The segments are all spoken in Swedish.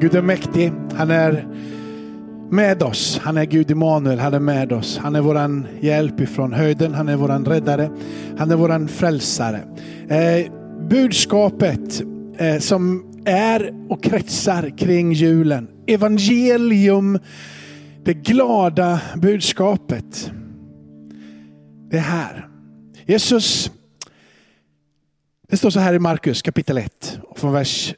Gud är mäktig. Han är med oss. Han är Gud Immanuel. Han är med oss. Han är våran hjälp ifrån höjden. Han är våran räddare. Han är våran frälsare. Eh, budskapet eh, som är och kretsar kring julen. Evangelium, det glada budskapet. Det är här. Jesus, det står så här i Markus kapitel 1, från vers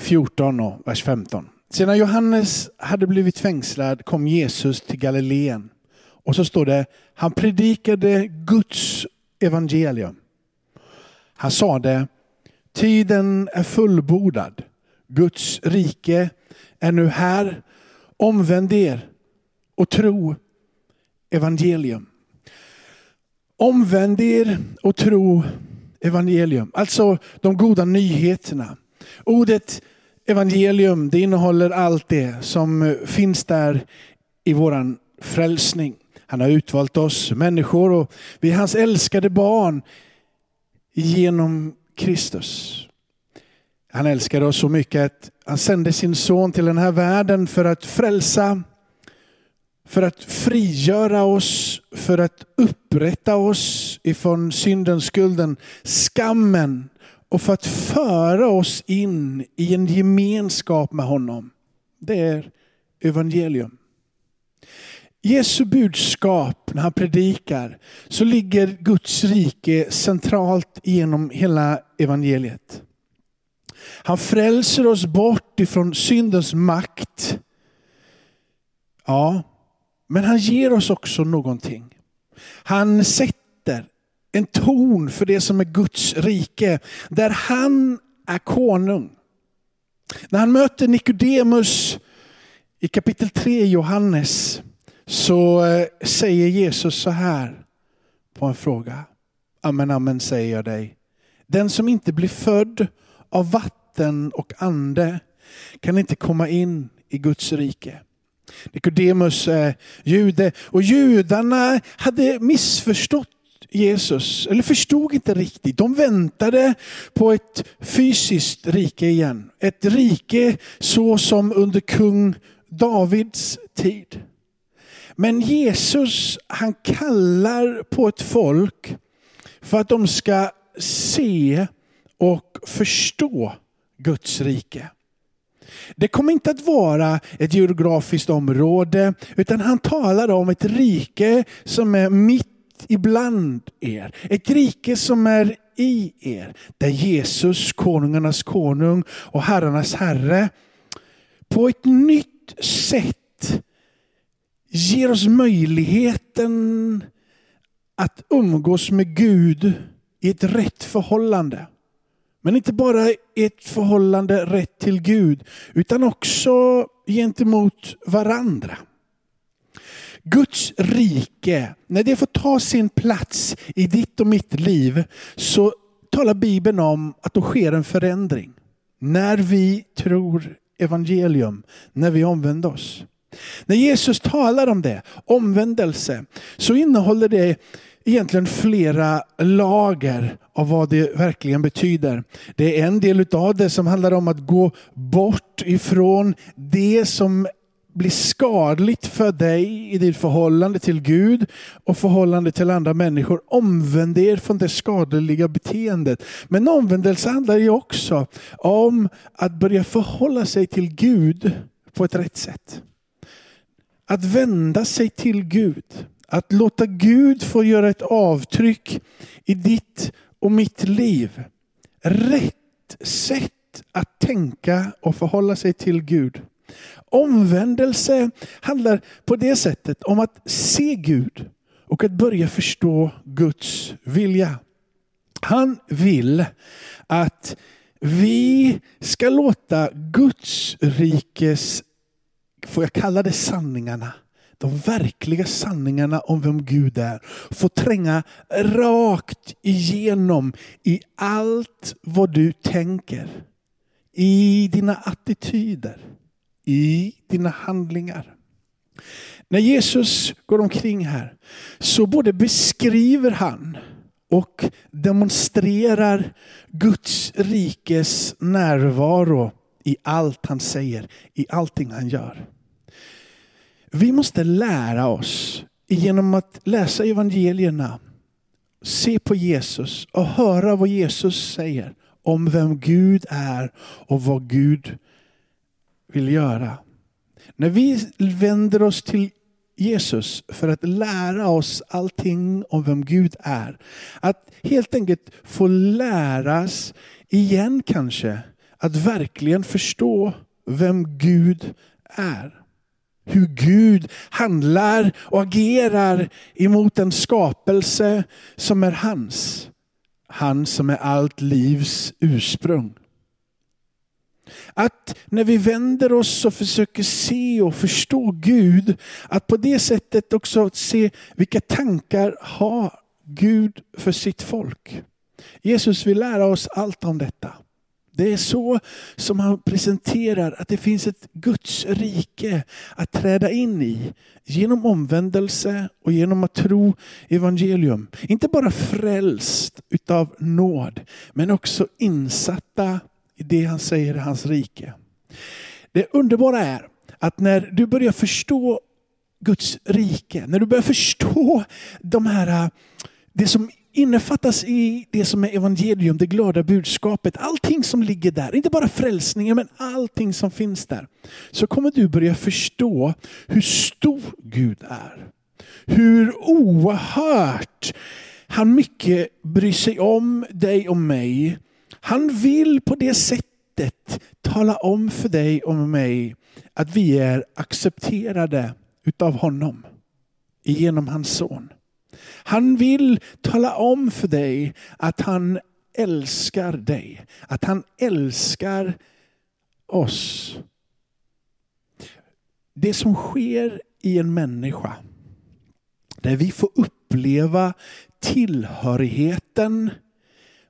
14 och vers 15. Sedan Johannes hade blivit fängslad kom Jesus till Galileen. Och så står det, han predikade Guds evangelium. Han sade, tiden är fullbordad. Guds rike är nu här. Omvänd er och tro evangelium. Omvänd er och tro evangelium. Alltså de goda nyheterna. Ordet evangelium det innehåller allt det som eh, finns där i våran frälsning. Han har utvalt oss människor och vi är hans älskade barn genom Kristus. Han älskade oss så mycket att han sände sin son till den här världen för att frälsa, för att frigöra oss, för att upprätta oss ifrån synden, skulden, skammen och för att föra oss in i en gemenskap med honom. Det är evangelium. Jesu budskap när han predikar så ligger Guds rike centralt genom hela evangeliet. Han frälser oss bort ifrån syndens makt. Ja, men han ger oss också någonting. Han sätter en ton för det som är Guds rike, där han är konung. När han möter Nikodemus i kapitel 3 i Johannes så eh, säger Jesus så här på en fråga. Amen, amen säger jag dig. Den som inte blir född av vatten och ande kan inte komma in i Guds rike. Nikodemus är jude och judarna hade missförstått Jesus, eller förstod inte riktigt. De väntade på ett fysiskt rike igen. Ett rike så som under kung Davids tid. Men Jesus han kallar på ett folk för att de ska se och förstå Guds rike. Det kommer inte att vara ett geografiskt område utan han talar om ett rike som är mitt ibland er. Ett rike som är i er. Där Jesus, konungarnas konung och herrarnas herre på ett nytt sätt ger oss möjligheten att umgås med Gud i ett rätt förhållande. Men inte bara ett förhållande rätt till Gud, utan också gentemot varandra. Guds rike, när det får ta sin plats i ditt och mitt liv, så talar Bibeln om att då sker en förändring. När vi tror evangelium, när vi omvänder oss. När Jesus talar om det, omvändelse, så innehåller det egentligen flera lager av vad det verkligen betyder. Det är en del av det som handlar om att gå bort ifrån det som blir skadligt för dig i ditt förhållande till Gud och förhållande till andra människor. Omvänd er från det skadliga beteendet. Men omvändelse handlar ju också om att börja förhålla sig till Gud på ett rätt sätt. Att vända sig till Gud. Att låta Gud få göra ett avtryck i ditt och mitt liv. Rätt sätt att tänka och förhålla sig till Gud. Omvändelse handlar på det sättet om att se Gud och att börja förstå Guds vilja. Han vill att vi ska låta Guds rikes, får jag kalla det sanningarna, de verkliga sanningarna om vem Gud är få tränga rakt igenom i allt vad du tänker. I dina attityder i dina handlingar. När Jesus går omkring här så både beskriver han och demonstrerar Guds rikes närvaro i allt han säger, i allting han gör. Vi måste lära oss genom att läsa evangelierna, se på Jesus och höra vad Jesus säger om vem Gud är och vad Gud vill göra. När vi vänder oss till Jesus för att lära oss allting om vem Gud är. Att helt enkelt få läras igen kanske. Att verkligen förstå vem Gud är. Hur Gud handlar och agerar emot en skapelse som är hans. Han som är allt livs ursprung. Att när vi vänder oss och försöker se och förstå Gud, att på det sättet också se vilka tankar har Gud för sitt folk. Jesus vill lära oss allt om detta. Det är så som han presenterar att det finns ett Guds rike att träda in i. Genom omvändelse och genom att tro evangelium. Inte bara frälst utav nåd, men också insatta i det han säger i hans rike. Det underbara är att när du börjar förstå Guds rike, när du börjar förstå de här, äh, det som innefattas i det som är evangelium, det glada budskapet, allting som ligger där, inte bara frälsningen men allting som finns där. Så kommer du börja förstå hur stor Gud är. Hur oerhört han mycket bryr sig om dig och mig han vill på det sättet tala om för dig och mig att vi är accepterade utav honom genom hans son. Han vill tala om för dig att han älskar dig. Att han älskar oss. Det som sker i en människa, där vi får uppleva tillhörigheten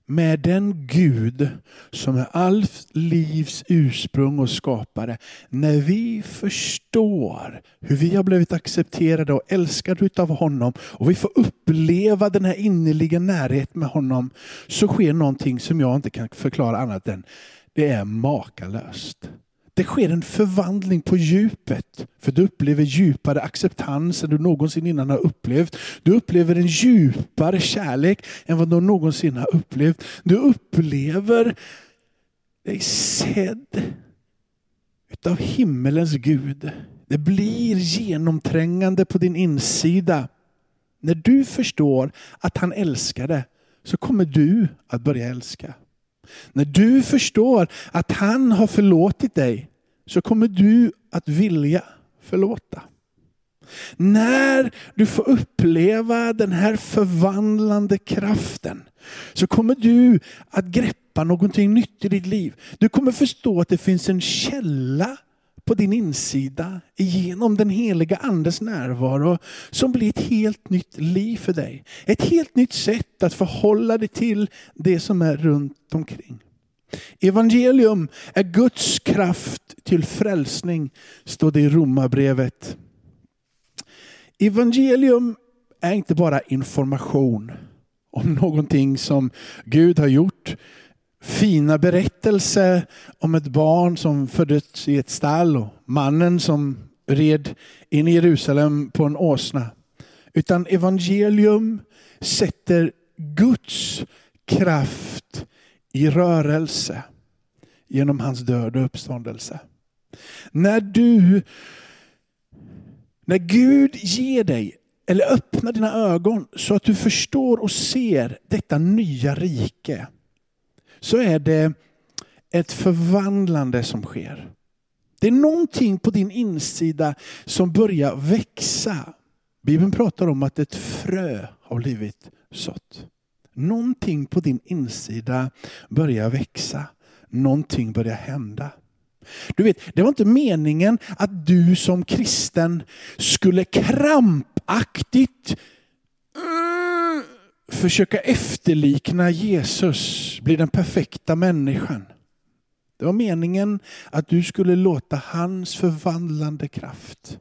med den Gud som är allt livs ursprung och skapare. När vi förstår hur vi har blivit accepterade och älskade av honom och vi får uppleva den här innerliga närheten med honom så sker någonting som jag inte kan förklara annat än det är makalöst. Det sker en förvandling på djupet. För du upplever djupare acceptans än du någonsin innan har upplevt. Du upplever en djupare kärlek än vad du någonsin har upplevt. Du upplever dig sedd utav himmelens Gud. Det blir genomträngande på din insida. När du förstår att han älskar dig så kommer du att börja älska. När du förstår att han har förlåtit dig så kommer du att vilja förlåta. När du får uppleva den här förvandlande kraften så kommer du att greppa någonting nytt i ditt liv. Du kommer förstå att det finns en källa på din insida genom den heliga andes närvaro som blir ett helt nytt liv för dig. Ett helt nytt sätt att förhålla dig till det som är runt omkring. Evangelium är Guds kraft till frälsning, står det i Romarbrevet. Evangelium är inte bara information om någonting som Gud har gjort fina berättelse om ett barn som föddes i ett stall och mannen som red in i Jerusalem på en åsna. Utan evangelium sätter Guds kraft i rörelse genom hans död och uppståndelse. När du, när Gud ger dig eller öppnar dina ögon så att du förstår och ser detta nya rike så är det ett förvandlande som sker. Det är någonting på din insida som börjar växa. Bibeln pratar om att ett frö har blivit sått. Någonting på din insida börjar växa. Någonting börjar hända. Du vet, det var inte meningen att du som kristen skulle krampaktigt försöka efterlikna Jesus, bli den perfekta människan. Det var meningen att du skulle låta hans förvandlande kraft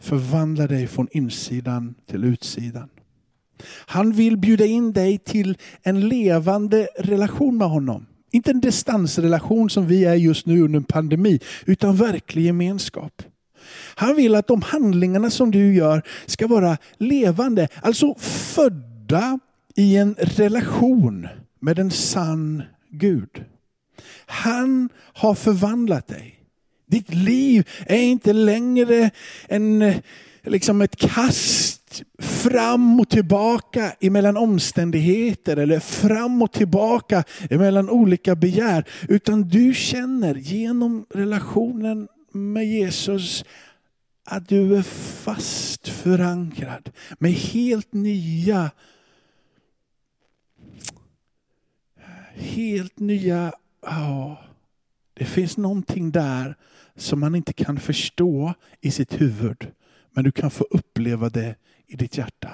förvandla dig från insidan till utsidan. Han vill bjuda in dig till en levande relation med honom. Inte en distansrelation som vi är just nu under en pandemi, utan verklig gemenskap. Han vill att de handlingarna som du gör ska vara levande, alltså född, födda i en relation med en sann Gud. Han har förvandlat dig. Ditt liv är inte längre en, liksom ett kast fram och tillbaka emellan omständigheter eller fram och tillbaka emellan olika begär. Utan du känner genom relationen med Jesus att du är fast förankrad med helt nya helt nya, ja, det finns någonting där som man inte kan förstå i sitt huvud. Men du kan få uppleva det i ditt hjärta.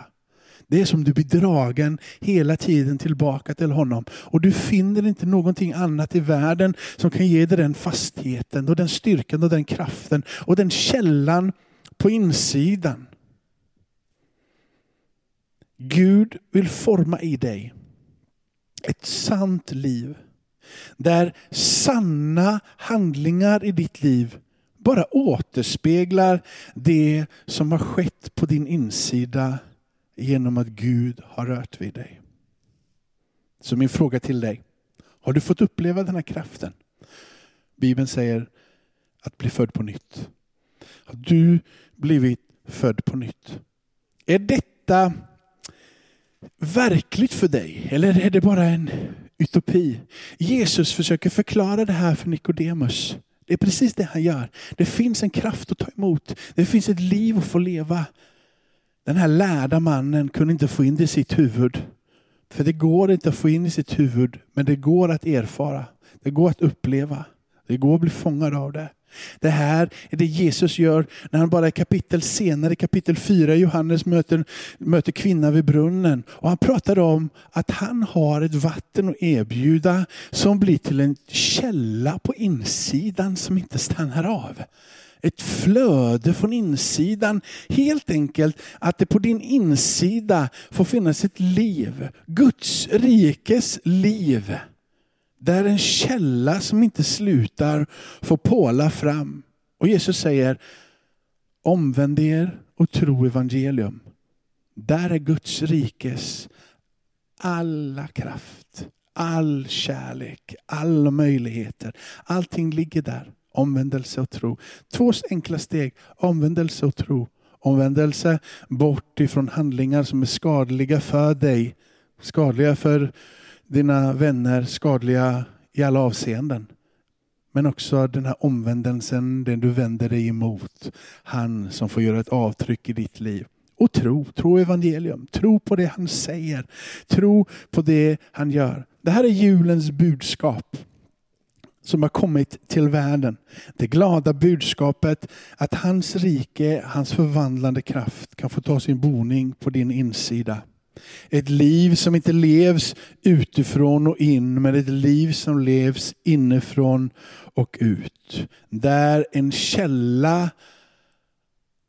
Det är som du blir dragen hela tiden tillbaka till honom. Och du finner inte någonting annat i världen som kan ge dig den fastheten och den styrkan och den kraften och den källan på insidan. Gud vill forma i dig ett sant liv. Där sanna handlingar i ditt liv bara återspeglar det som har skett på din insida genom att Gud har rört vid dig. Så min fråga till dig, har du fått uppleva den här kraften? Bibeln säger att bli född på nytt. Har du blivit född på nytt? Är detta verkligt för dig? Eller är det bara en utopi? Jesus försöker förklara det här för Nikodemus. Det är precis det han gör. Det finns en kraft att ta emot. Det finns ett liv att få leva. Den här lärda mannen kunde inte få in det i sitt huvud. För det går inte att få in i sitt huvud, men det går att erfara. Det går att uppleva. Det går att bli fångad av det. Det här är det Jesus gör när han bara ett kapitel senare, kapitel 4 Johannes möter, möter kvinnan vid brunnen. Och han pratar om att han har ett vatten att erbjuda som blir till en källa på insidan som inte stannar av. Ett flöde från insidan. Helt enkelt att det på din insida får finnas ett liv. Guds rikes liv där en källa som inte slutar får påla fram. Och Jesus säger, omvänd er och tro evangelium. Där är Guds rikes alla kraft, all kärlek, alla möjligheter. Allting ligger där. Omvändelse och tro. Två enkla steg, omvändelse och tro. Omvändelse bort ifrån handlingar som är skadliga för dig, skadliga för dina vänner skadliga i alla avseenden. Men också den här omvändelsen, den du vänder dig emot. Han som får göra ett avtryck i ditt liv. Och tro, tro evangelium. Tro på det han säger. Tro på det han gör. Det här är julens budskap som har kommit till världen. Det glada budskapet att hans rike, hans förvandlande kraft kan få ta sin boning på din insida. Ett liv som inte levs utifrån och in, men ett liv som levs inifrån och ut. Där en källa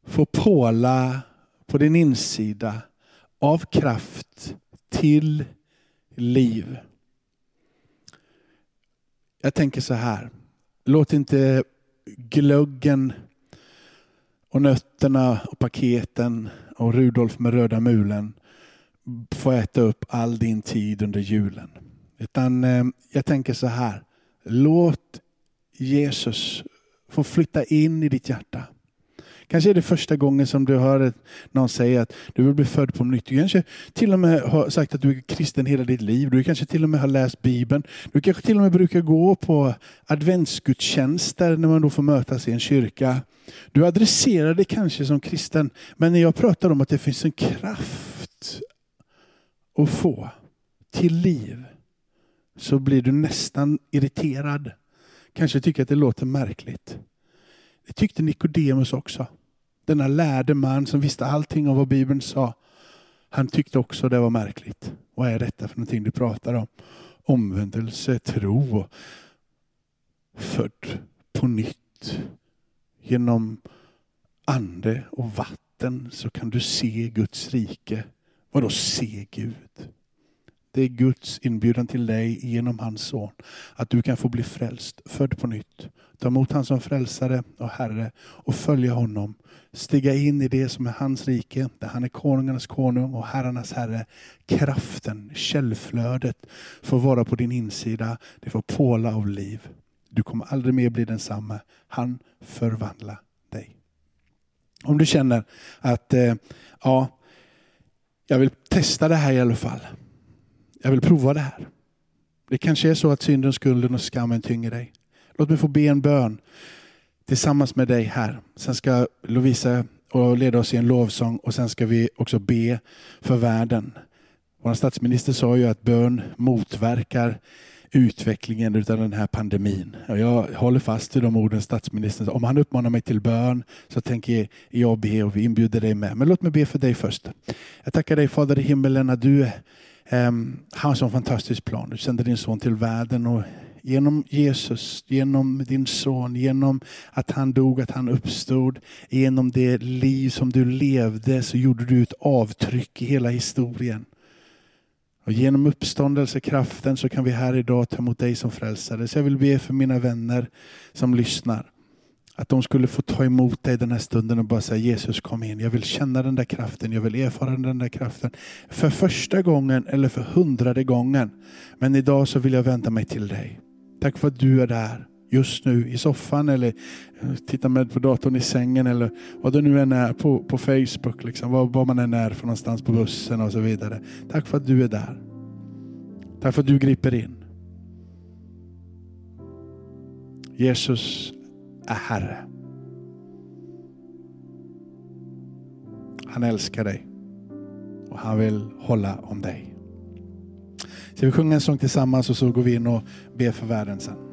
får påla på din insida av kraft till liv. Jag tänker så här. Låt inte glöggen och nötterna och paketen och Rudolf med röda mulen få äta upp all din tid under julen. Utan eh, jag tänker så här. Låt Jesus få flytta in i ditt hjärta. Kanske är det första gången som du hör någon säga att du vill bli född på nytt. Du kanske till och med har sagt att du är kristen hela ditt liv. Du kanske till och med har läst Bibeln. Du kanske till och med brukar gå på adventsgudstjänster när man då får mötas i en kyrka. Du adresserar det kanske som kristen, men när jag pratar om att det finns en kraft att få till liv så blir du nästan irriterad. Kanske tycker att det låter märkligt. Det tyckte Nikodemus också. Denna lärde man som visste allting om vad Bibeln sa. Han tyckte också det var märkligt. Vad är detta för någonting du pratar om? Omvändelse, tro, född på nytt. Genom ande och vatten så kan du se Guds rike Vadå se Gud? Det är Guds inbjudan till dig genom hans son. Att du kan få bli frälst, född på nytt. Ta emot han som frälsare och Herre och följa honom. Stiga in i det som är hans rike, där han är konungarnas konung och herrarnas herre. Kraften, källflödet får vara på din insida. Det får påla av liv. Du kommer aldrig mer bli densamma. Han förvandlar dig. Om du känner att eh, ja, jag vill testa det här i alla fall. Jag vill prova det här. Det kanske är så att synden, skulden och skammen tynger dig. Låt mig få be en bön tillsammans med dig här. Sen ska Lovisa och leda oss i en lovsång och sen ska vi också be för världen. Vår statsminister sa ju att bön motverkar utvecklingen av den här pandemin. Jag håller fast vid de orden statsministern Om han uppmanar mig till bön så tänker jag be och vi inbjuder dig med. Men låt mig be för dig först. Jag tackar dig Fader i himmelen att du um, har en sån fantastisk plan. Du sände din son till världen och genom Jesus, genom din son, genom att han dog, att han uppstod, genom det liv som du levde så gjorde du ett avtryck i hela historien. Och genom uppståndelsekraften så kan vi här idag ta emot dig som frälsare. Så jag vill be för mina vänner som lyssnar. Att de skulle få ta emot dig den här stunden och bara säga Jesus kom in. Jag vill känna den där kraften, jag vill erfara den där kraften. För första gången eller för hundrade gången. Men idag så vill jag vända mig till dig. Tack för att du är där just nu i soffan eller eh, tittar med på datorn i sängen eller vad du nu än är på, på Facebook, liksom, var, var man än är för någonstans på bussen och så vidare. Tack för att du är där. Tack för att du griper in. Jesus är Herre. Han älskar dig och han vill hålla om dig. Ska vi sjunga en sång tillsammans och så går vi in och ber för världen sen.